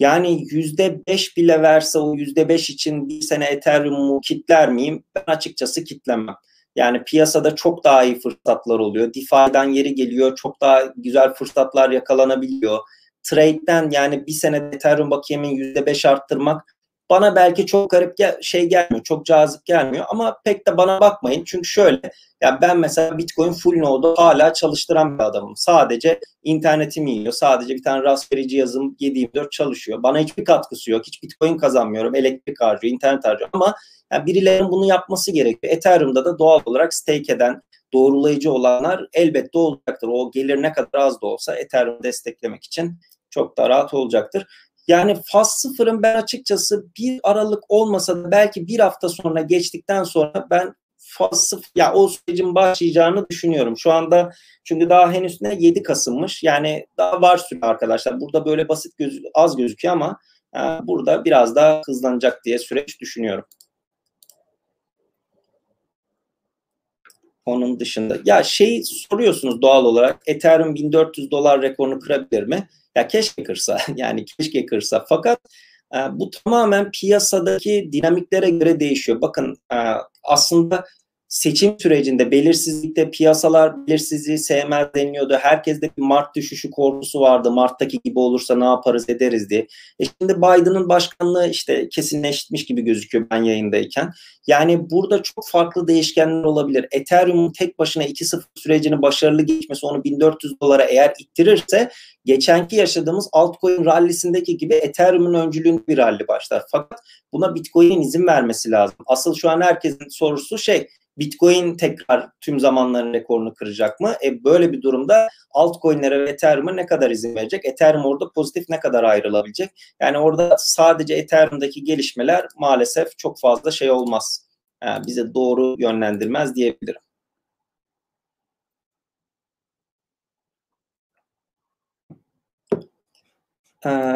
Yani yüzde beş bile verse o yüzde beş için bir sene Ethereum'u kitler miyim? Ben açıkçası kitlemem. Yani piyasada çok daha iyi fırsatlar oluyor. DeFi'den yeri geliyor. Çok daha güzel fırsatlar yakalanabiliyor. Trade'den yani bir sene Ethereum bakiyemi yüzde beş arttırmak bana belki çok garip gel şey gelmiyor, çok cazip gelmiyor ama pek de bana bakmayın. Çünkü şöyle, ya ben mesela Bitcoin full node'u hala çalıştıran bir adamım. Sadece internetimi yiyor, sadece bir tane Raspberry cihazım 7/24 çalışıyor. Bana hiçbir katkısı yok, hiç Bitcoin kazanmıyorum, elektrik harcıyor, internet harcıyor ama yani birilerinin bunu yapması gerekiyor. Ethereum'da da doğal olarak stake eden, doğrulayıcı olanlar elbette olacaktır. O gelir ne kadar az da olsa Ethereum desteklemek için çok da rahat olacaktır. Yani faz sıfırın ben açıkçası bir aralık olmasa da belki bir hafta sonra geçtikten sonra ben faz sıfır ya o sürecin başlayacağını düşünüyorum. Şu anda çünkü daha henüz ne 7 Kasım'mış. Yani daha var süre arkadaşlar. Burada böyle basit göz, az gözüküyor ama e, burada biraz daha hızlanacak diye süreç düşünüyorum. Onun dışında ya şey soruyorsunuz doğal olarak Ethereum 1400 dolar rekorunu kırabilir mi? Ya keşke kırsa yani keşke kırsa fakat e, bu tamamen piyasadaki dinamiklere göre değişiyor. Bakın e, aslında seçim sürecinde belirsizlikte piyasalar belirsizliği sevmez deniliyordu. Herkeste bir Mart düşüşü korkusu vardı. Mart'taki gibi olursa ne yaparız ederiz diye. E şimdi Biden'ın başkanlığı işte kesinleşmiş gibi gözüküyor ben yayındayken. Yani burada çok farklı değişkenler olabilir. Ethereum'un tek başına 2.0 sürecini başarılı geçmesi onu 1400 dolara eğer ittirirse geçenki yaşadığımız altcoin rallisindeki gibi Ethereum'un öncülüğünde bir rally başlar. Fakat buna Bitcoin'in izin vermesi lazım. Asıl şu an herkesin sorusu şey Bitcoin tekrar tüm zamanların rekorunu kıracak mı? E böyle bir durumda altcoin'lere ve Ethereum'a ne kadar izin verecek? Ethereum orada pozitif ne kadar ayrılabilecek? Yani orada sadece Ethereum'daki gelişmeler maalesef çok fazla şey olmaz. Yani bize doğru yönlendirmez diyebilirim.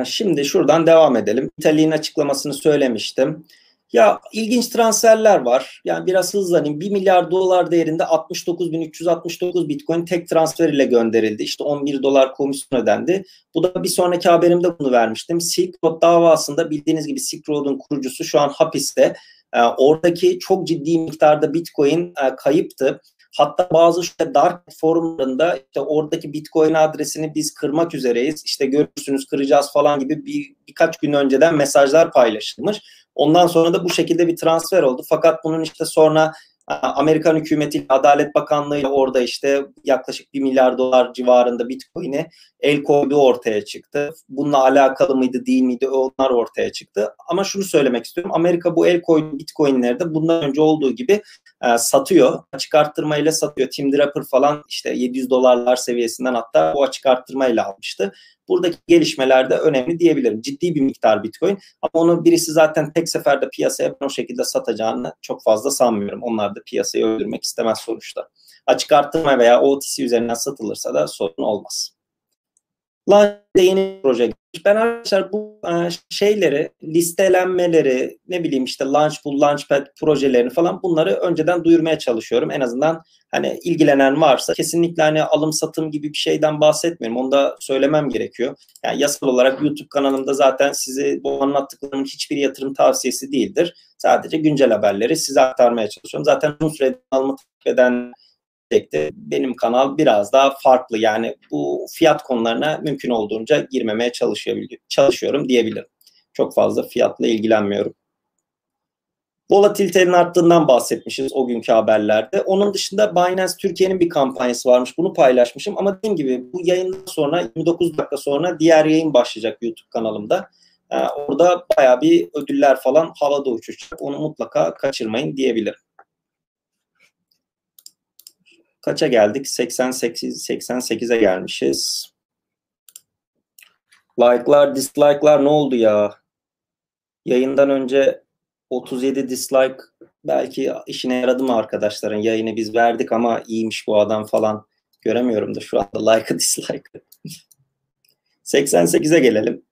Şimdi şuradan devam edelim. İtalya'nın açıklamasını söylemiştim. Ya ilginç transferler var. Yani biraz hızlanayım. 1 milyar dolar değerinde 69.369 Bitcoin tek transfer ile gönderildi. İşte 11 dolar komisyon ödendi. Bu da bir sonraki haberimde bunu vermiştim. Silk Road davasında bildiğiniz gibi Silk Road'un kurucusu şu an hapiste. Ee, oradaki çok ciddi miktarda Bitcoin e, kayıptı. Hatta bazı işte dark forumlarında işte oradaki Bitcoin adresini biz kırmak üzereyiz. İşte görürsünüz kıracağız falan gibi bir birkaç gün önceden mesajlar paylaşılmış. Ondan sonra da bu şekilde bir transfer oldu. Fakat bunun işte sonra Amerikan hükümeti Adalet Bakanlığı orada işte yaklaşık 1 milyar dolar civarında Bitcoin'e el koyduğu ortaya çıktı. Bununla alakalı mıydı değil miydi onlar ortaya çıktı. Ama şunu söylemek istiyorum. Amerika bu el koyduğu Bitcoin'leri de bundan önce olduğu gibi e, satıyor. Açık arttırmayla satıyor. Tim Draper falan işte 700 dolarlar seviyesinden hatta o açık arttırmayla almıştı. Buradaki gelişmeler de önemli diyebilirim. Ciddi bir miktar Bitcoin ama onu birisi zaten tek seferde piyasaya o şekilde satacağını çok fazla sanmıyorum. Onlar da piyasayı öldürmek istemez sonuçta. Açık artırma veya OTC üzerinden satılırsa da sorun olmaz. Launch'de yeni proje ben arkadaşlar bu e, şeyleri, listelenmeleri, ne bileyim işte Launchpool, Launchpad projelerini falan bunları önceden duyurmaya çalışıyorum. En azından hani ilgilenen varsa kesinlikle hani alım satım gibi bir şeyden bahsetmiyorum. Onu da söylemem gerekiyor. Yani yasal olarak YouTube kanalımda zaten sizi bu anlattıklarımın hiçbir yatırım tavsiyesi değildir. Sadece güncel haberleri size aktarmaya çalışıyorum. Zaten uzun süredir alımı takip eden de benim kanal biraz daha farklı. Yani bu fiyat konularına mümkün olduğunca girmemeye çalışıyorum diyebilirim. Çok fazla fiyatla ilgilenmiyorum. Volatilitenin arttığından bahsetmişiz o günkü haberlerde. Onun dışında Binance Türkiye'nin bir kampanyası varmış. Bunu paylaşmışım ama dediğim gibi bu yayından sonra 29 dakika sonra diğer yayın başlayacak YouTube kanalımda. Ee, orada baya bir ödüller falan havada uçuşacak. Onu mutlaka kaçırmayın diyebilirim. Kaça geldik? 88 88'e gelmişiz. Like'lar, dislike'lar ne oldu ya? Yayından önce 37 dislike belki işine yaradı mı arkadaşların? Yayını biz verdik ama iyiymiş bu adam falan. Göremiyorum da şu anda like'ı dislike'ı. 88'e gelelim.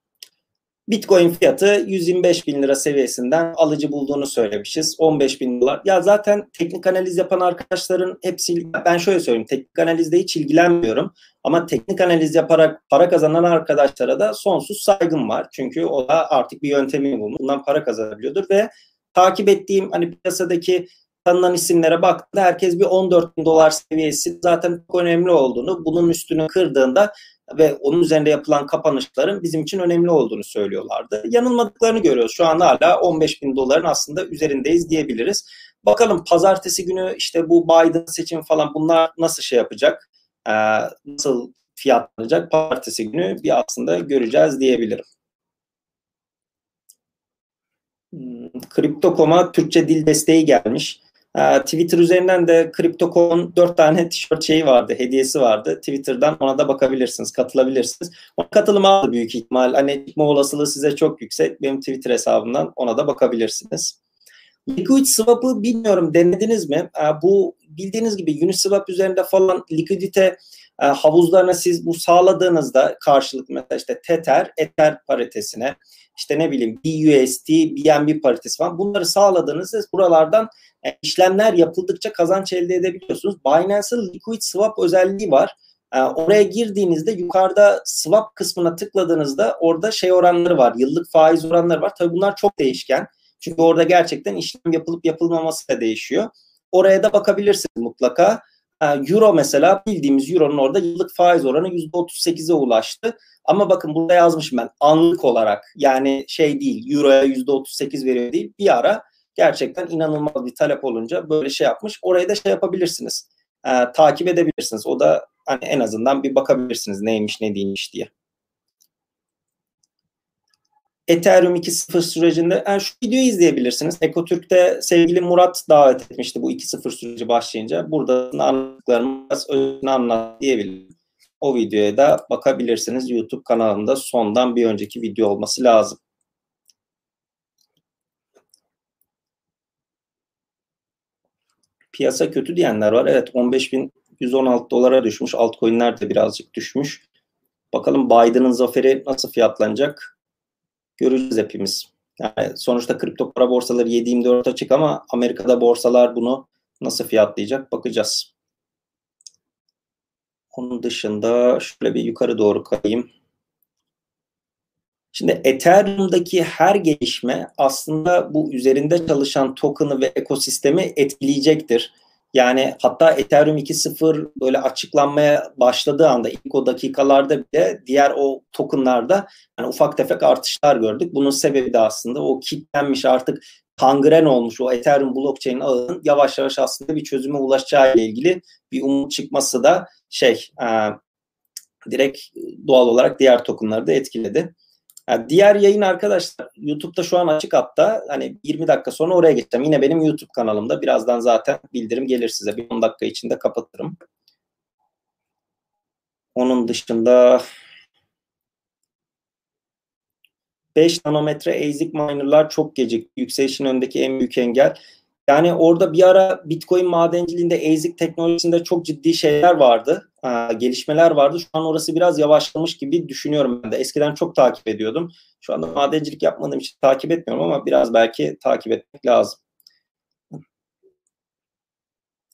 Bitcoin fiyatı 125 bin lira seviyesinden alıcı bulduğunu söylemişiz. 15 bin dolar. Ya zaten teknik analiz yapan arkadaşların hepsi ben şöyle söyleyeyim. Teknik analizde hiç ilgilenmiyorum. Ama teknik analiz yaparak para kazanan arkadaşlara da sonsuz saygım var. Çünkü o da artık bir yöntemi bulmuş. Bundan para kazanabiliyordur ve takip ettiğim hani piyasadaki tanınan isimlere baktığında herkes bir 14 bin dolar seviyesi zaten çok önemli olduğunu, bunun üstünü kırdığında ve onun üzerinde yapılan kapanışların bizim için önemli olduğunu söylüyorlardı. Yanılmadıklarını görüyoruz. Şu an hala 15 bin doların aslında üzerindeyiz diyebiliriz. Bakalım pazartesi günü işte bu Biden seçim falan bunlar nasıl şey yapacak? Ee, nasıl fiyatlanacak? Pazartesi günü bir aslında göreceğiz diyebilirim. Hmm, Kripto.com'a Türkçe dil desteği gelmiş. Ee, Twitter üzerinden de Crypto.com 4 tane tişört şeyi vardı, hediyesi vardı. Twitter'dan ona da bakabilirsiniz, katılabilirsiniz. Ona katılım aldı büyük ihtimal. Hani çıkma olasılığı size çok yüksek. Benim Twitter hesabımdan ona da bakabilirsiniz. Liquid Swap'ı bilmiyorum denediniz mi? Ee, bu bildiğiniz gibi Uniswap üzerinde falan likidite e, havuzlarına siz bu sağladığınızda karşılık mesela işte Tether, Ether paritesine işte ne bileyim BUSD, BNB paritesi falan bunları sağladığınızda buralardan işlemler yapıldıkça kazanç elde edebiliyorsunuz. Binance'ın Liquid Swap özelliği var. E, oraya girdiğinizde yukarıda swap kısmına tıkladığınızda orada şey oranları var. Yıllık faiz oranları var. Tabii bunlar çok değişken. Çünkü orada gerçekten işlem yapılıp yapılmaması da değişiyor. Oraya da bakabilirsiniz mutlaka. E, Euro mesela bildiğimiz Euro'nun orada yıllık faiz oranı %38'e ulaştı. Ama bakın burada yazmışım ben anlık olarak yani şey değil Euro'ya %38 veriyor değil. Bir ara gerçekten inanılmaz bir talep olunca böyle şey yapmış. Orayı da şey yapabilirsiniz. E, takip edebilirsiniz. O da hani en azından bir bakabilirsiniz neymiş ne değilmiş diye. Ethereum 2.0 sürecinde yani şu videoyu izleyebilirsiniz. Ekotürk'te sevgili Murat davet etmişti bu 2.0 süreci başlayınca. Burada anlattıklarımı biraz özünü anlat diyebilirim. O videoya da bakabilirsiniz. YouTube kanalında sondan bir önceki video olması lazım. Piyasa kötü diyenler var. Evet 15.116 dolara düşmüş. Altcoin'ler de birazcık düşmüş. Bakalım Biden'ın zaferi nasıl fiyatlanacak? Göreceğiz hepimiz. Yani sonuçta kripto para borsaları 7.24 açık ama Amerika'da borsalar bunu nasıl fiyatlayacak bakacağız. Onun dışında şöyle bir yukarı doğru kayayım. Şimdi Ethereum'daki her gelişme aslında bu üzerinde çalışan token'ı ve ekosistemi etkileyecektir. Yani hatta Ethereum 2.0 böyle açıklanmaya başladığı anda ilk o dakikalarda bile diğer o tokenlarda yani ufak tefek artışlar gördük. Bunun sebebi de aslında o kitlenmiş artık kangren olmuş o Ethereum blockchain ağının yavaş yavaş aslında bir çözüme ulaşacağı ile ilgili bir umut çıkması da şey e, direkt doğal olarak diğer tokenları da etkiledi. Yani diğer yayın arkadaşlar YouTube'da şu an açık hatta hani 20 dakika sonra oraya geçeceğim. Yine benim YouTube kanalımda birazdan zaten bildirim gelir size. Bir 10 dakika içinde kapatırım. Onun dışında 5 nanometre ASIC minerlar çok gecik. Yükselişin öndeki en büyük engel. Yani orada bir ara Bitcoin madenciliğinde ASIC teknolojisinde çok ciddi şeyler vardı. gelişmeler vardı. Şu an orası biraz yavaşlamış gibi düşünüyorum ben de. Eskiden çok takip ediyordum. Şu anda madencilik yapmadığım için takip etmiyorum ama biraz belki takip etmek lazım.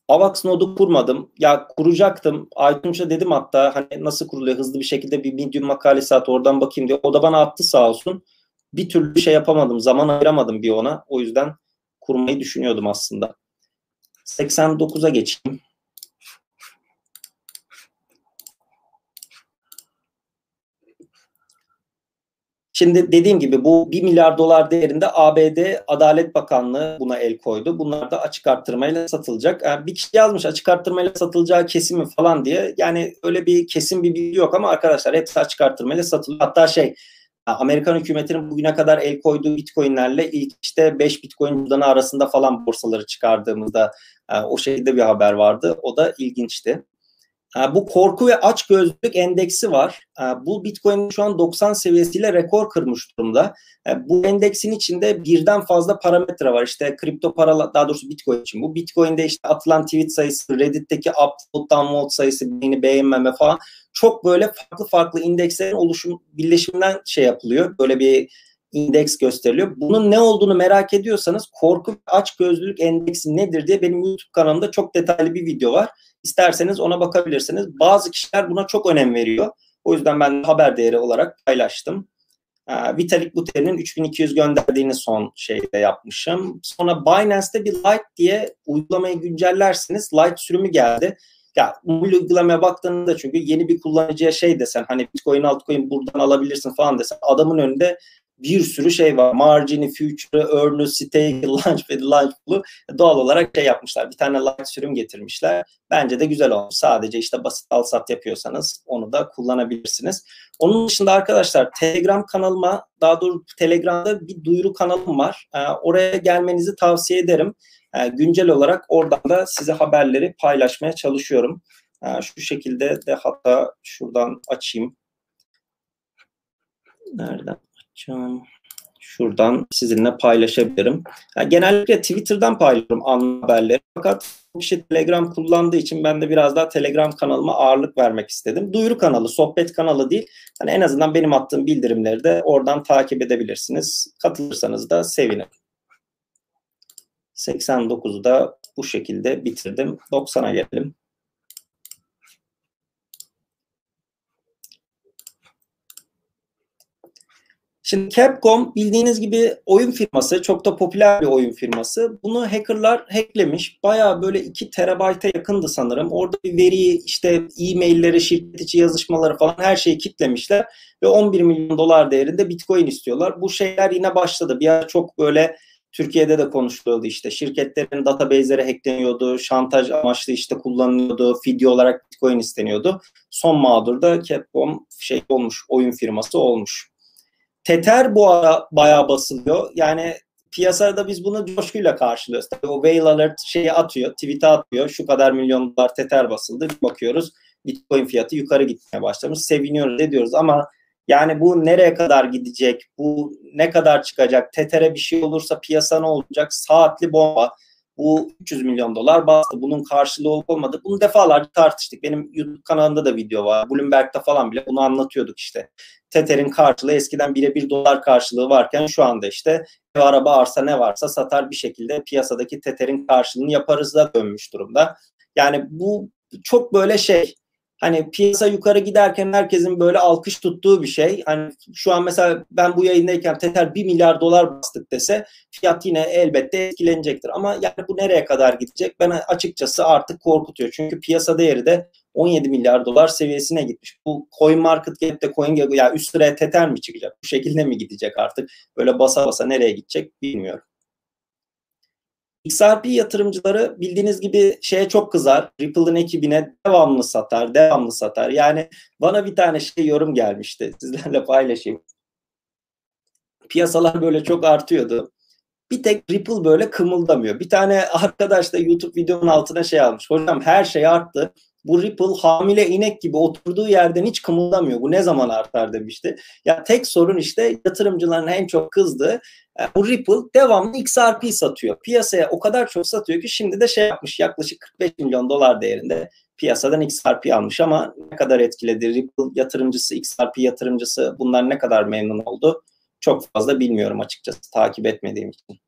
AVAX nodu kurmadım. Ya kuracaktım. Aytunç'a dedim hatta hani nasıl kuruluyor hızlı bir şekilde bir Medium makalesi at oradan bakayım diye. O da bana attı sağ olsun. Bir türlü şey yapamadım. Zaman ayıramadım bir ona. O yüzden kurmayı düşünüyordum aslında. 89'a geçeyim. Şimdi dediğim gibi bu 1 milyar dolar değerinde ABD Adalet Bakanlığı buna el koydu. Bunlar da açık arttırmayla satılacak. Yani bir kişi yazmış açık arttırmayla satılacağı kesimi falan diye. Yani öyle bir kesin bir bilgi yok ama arkadaşlar hepsi açık arttırmayla satılıyor. Hatta şey Amerikan hükümetinin bugüne kadar el koyduğu bitcoinlerle ilk işte 5 bitcoin cüzdanı arasında falan borsaları çıkardığımızda e, o şekilde bir haber vardı. O da ilginçti. E, bu korku ve aç gözlük endeksi var. E, bu Bitcoin şu an 90 seviyesiyle rekor kırmış durumda. Bu endeksin içinde birden fazla parametre var. İşte kripto para daha doğrusu Bitcoin için. Bu Bitcoin'de işte atılan tweet sayısı, Reddit'teki upvote, downvote sayısı, beni beğenmeme falan çok böyle farklı farklı indekslerin oluşum birleşiminden şey yapılıyor. Böyle bir indeks gösteriliyor. Bunun ne olduğunu merak ediyorsanız korku ve aç gözlülük endeksi nedir diye benim YouTube kanalımda çok detaylı bir video var. İsterseniz ona bakabilirsiniz. Bazı kişiler buna çok önem veriyor. O yüzden ben haber değeri olarak paylaştım. Ee, Vitalik Buterin'in 3200 gönderdiğini son şeyde yapmışım. Sonra Binance'te bir Lite diye uygulamayı güncellersiniz. Lite sürümü geldi. Ya mobil uygulamaya baktığında çünkü yeni bir kullanıcıya şey desen hani Bitcoin altcoin buradan alabilirsin falan desen adamın önünde bir sürü şey var. Margin'i, future'ı, earn'ü, stake, launchpad'i, launchpool'u doğal olarak şey yapmışlar. Bir tane light sürüm getirmişler. Bence de güzel olmuş. Sadece işte basit al sat yapıyorsanız onu da kullanabilirsiniz. Onun dışında arkadaşlar Telegram kanalıma daha doğrusu Telegram'da bir duyuru kanalım var. Ee, oraya gelmenizi tavsiye ederim. Ee, güncel olarak oradan da size haberleri paylaşmaya çalışıyorum. Ee, şu şekilde de hatta şuradan açayım. Nereden açacağım? Şuradan sizinle paylaşabilirim. Yani genellikle Twitter'dan paylaşıyorum an haberleri. Fakat bu kişi Telegram kullandığı için ben de biraz daha Telegram kanalıma ağırlık vermek istedim. Duyuru kanalı, sohbet kanalı değil. Yani en azından benim attığım bildirimleri de oradan takip edebilirsiniz. Katılırsanız da sevinirim. 89'u da bu şekilde bitirdim. 90'a gelelim. Şimdi Capcom bildiğiniz gibi oyun firması, çok da popüler bir oyun firması. Bunu hackerlar hacklemiş. Baya böyle 2 terabayta yakındı sanırım. Orada bir veriyi işte e-mailleri, şirket içi yazışmaları falan her şeyi kitlemişler. Ve 11 milyon dolar değerinde bitcoin istiyorlar. Bu şeyler yine başladı. Bir ara çok böyle Türkiye'de de konuşuluyordu işte şirketlerin database'leri hackleniyordu, şantaj amaçlı işte kullanılıyordu, fidye olarak Bitcoin isteniyordu. Son mağdurda Capcom şey olmuş, oyun firması olmuş. Tether bu ara bayağı basılıyor. Yani piyasada biz bunu coşkuyla karşılıyoruz. Tabii o whale alert şeyi atıyor, tweet'e atıyor. Şu kadar milyon dolar Tether basıldı. Bakıyoruz Bitcoin fiyatı yukarı gitmeye başlamış. Seviniyoruz ediyoruz ama yani bu nereye kadar gidecek? Bu ne kadar çıkacak? Tetere bir şey olursa piyasa ne olacak? Saatli bomba. Bu 300 milyon dolar bastı. Bunun karşılığı olup olmadı. Bunu defalarca tartıştık. Benim YouTube kanalımda da video var. Bloomberg'de falan bile bunu anlatıyorduk işte. Tether'in karşılığı eskiden bire bir dolar karşılığı varken şu anda işte ev, araba, arsa ne varsa satar bir şekilde piyasadaki Tether'in karşılığını yaparız da dönmüş durumda. Yani bu çok böyle şey hani piyasa yukarı giderken herkesin böyle alkış tuttuğu bir şey. Hani şu an mesela ben bu yayındayken Tether 1 milyar dolar bastık dese fiyat yine elbette etkilenecektir. Ama yani bu nereye kadar gidecek? Ben açıkçası artık korkutuyor. Çünkü piyasa değeri de 17 milyar dolar seviyesine gitmiş. Bu coin market cap'te coin ya yani üst sıraya Tether mi çıkacak? Bu şekilde mi gidecek artık? Böyle basa basa nereye gidecek bilmiyorum. XRP yatırımcıları bildiğiniz gibi şeye çok kızar. Ripple'ın ekibine devamlı satar, devamlı satar. Yani bana bir tane şey yorum gelmişti. Sizlerle paylaşayım. Piyasalar böyle çok artıyordu. Bir tek Ripple böyle kımıldamıyor. Bir tane arkadaş da YouTube videonun altına şey almış. Hocam her şey arttı. Bu Ripple hamile inek gibi oturduğu yerden hiç kımıldamıyor. Bu ne zaman artar demişti. Ya tek sorun işte yatırımcıların en çok kızdığı e, bu Ripple devamlı XRP satıyor. Piyasaya o kadar çok satıyor ki şimdi de şey yapmış yaklaşık 45 milyon dolar değerinde piyasadan XRP almış ama ne kadar etkiledi Ripple yatırımcısı, XRP yatırımcısı bunlar ne kadar memnun oldu? Çok fazla bilmiyorum açıkçası takip etmediğim için.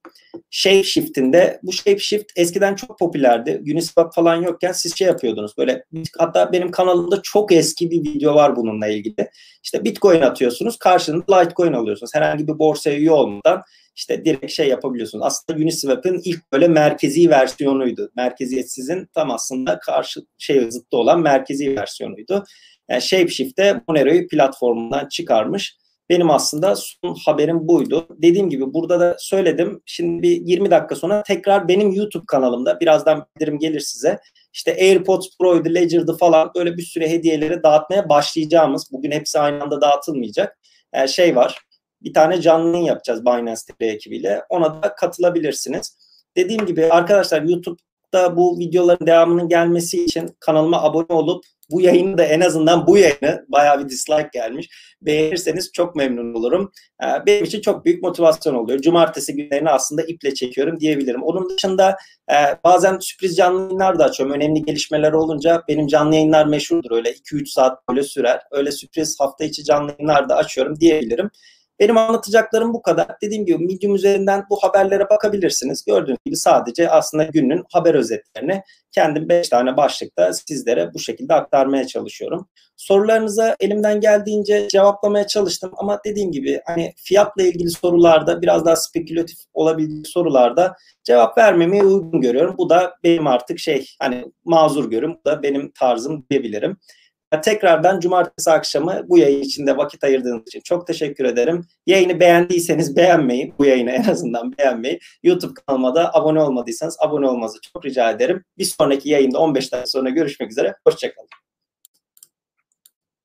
Shapeshift'inde bu Shapeshift eskiden çok popülerdi. Uniswap falan yokken siz şey yapıyordunuz böyle hatta benim kanalımda çok eski bir video var bununla ilgili. İşte Bitcoin atıyorsunuz karşılığında Litecoin alıyorsunuz. Herhangi bir borsaya üye olmadan işte direkt şey yapabiliyorsunuz. Aslında Uniswap'ın ilk böyle merkezi versiyonuydu. Merkeziyetsizin tam aslında karşı şey zıttı olan merkezi versiyonuydu. Yani Shapeshift de Monero'yu platformundan çıkarmış. Benim aslında son haberim buydu. Dediğim gibi burada da söyledim. Şimdi bir 20 dakika sonra tekrar benim YouTube kanalımda birazdan bildirim gelir size. İşte AirPods Pro'ydu, Ledger'dı falan böyle bir sürü hediyeleri dağıtmaya başlayacağımız. Bugün hepsi aynı anda dağıtılmayacak. Yani şey var. Bir tane canlı yapacağız Binance TV ekibiyle. Ona da katılabilirsiniz. Dediğim gibi arkadaşlar YouTube'da bu videoların devamının gelmesi için kanalıma abone olup bu yayını da en azından bu yayını bayağı bir dislike gelmiş. Beğenirseniz çok memnun olurum. Ee, benim için çok büyük motivasyon oluyor. Cumartesi günlerini aslında iple çekiyorum diyebilirim. Onun dışında e, bazen sürpriz canlı yayınlar da açıyorum. Önemli gelişmeler olunca benim canlı yayınlar meşhurdur. Öyle 2-3 saat böyle sürer. Öyle sürpriz hafta içi canlı yayınlar da açıyorum diyebilirim. Benim anlatacaklarım bu kadar. Dediğim gibi Medium üzerinden bu haberlere bakabilirsiniz. Gördüğünüz gibi sadece aslında günün haber özetlerini kendim 5 tane başlıkta sizlere bu şekilde aktarmaya çalışıyorum. Sorularınıza elimden geldiğince cevaplamaya çalıştım ama dediğim gibi hani fiyatla ilgili sorularda biraz daha spekülatif olabilecek sorularda cevap vermemeyi uygun görüyorum. Bu da benim artık şey hani mazur görüm. Bu da benim tarzım diyebilirim. Tekrardan cumartesi akşamı bu yayın içinde vakit ayırdığınız için çok teşekkür ederim. Yayını beğendiyseniz beğenmeyi, bu yayını en azından beğenmeyi. YouTube kanalıma da abone olmadıysanız abone olmanızı çok rica ederim. Bir sonraki yayında 15 dakika sonra görüşmek üzere. Hoşçakalın.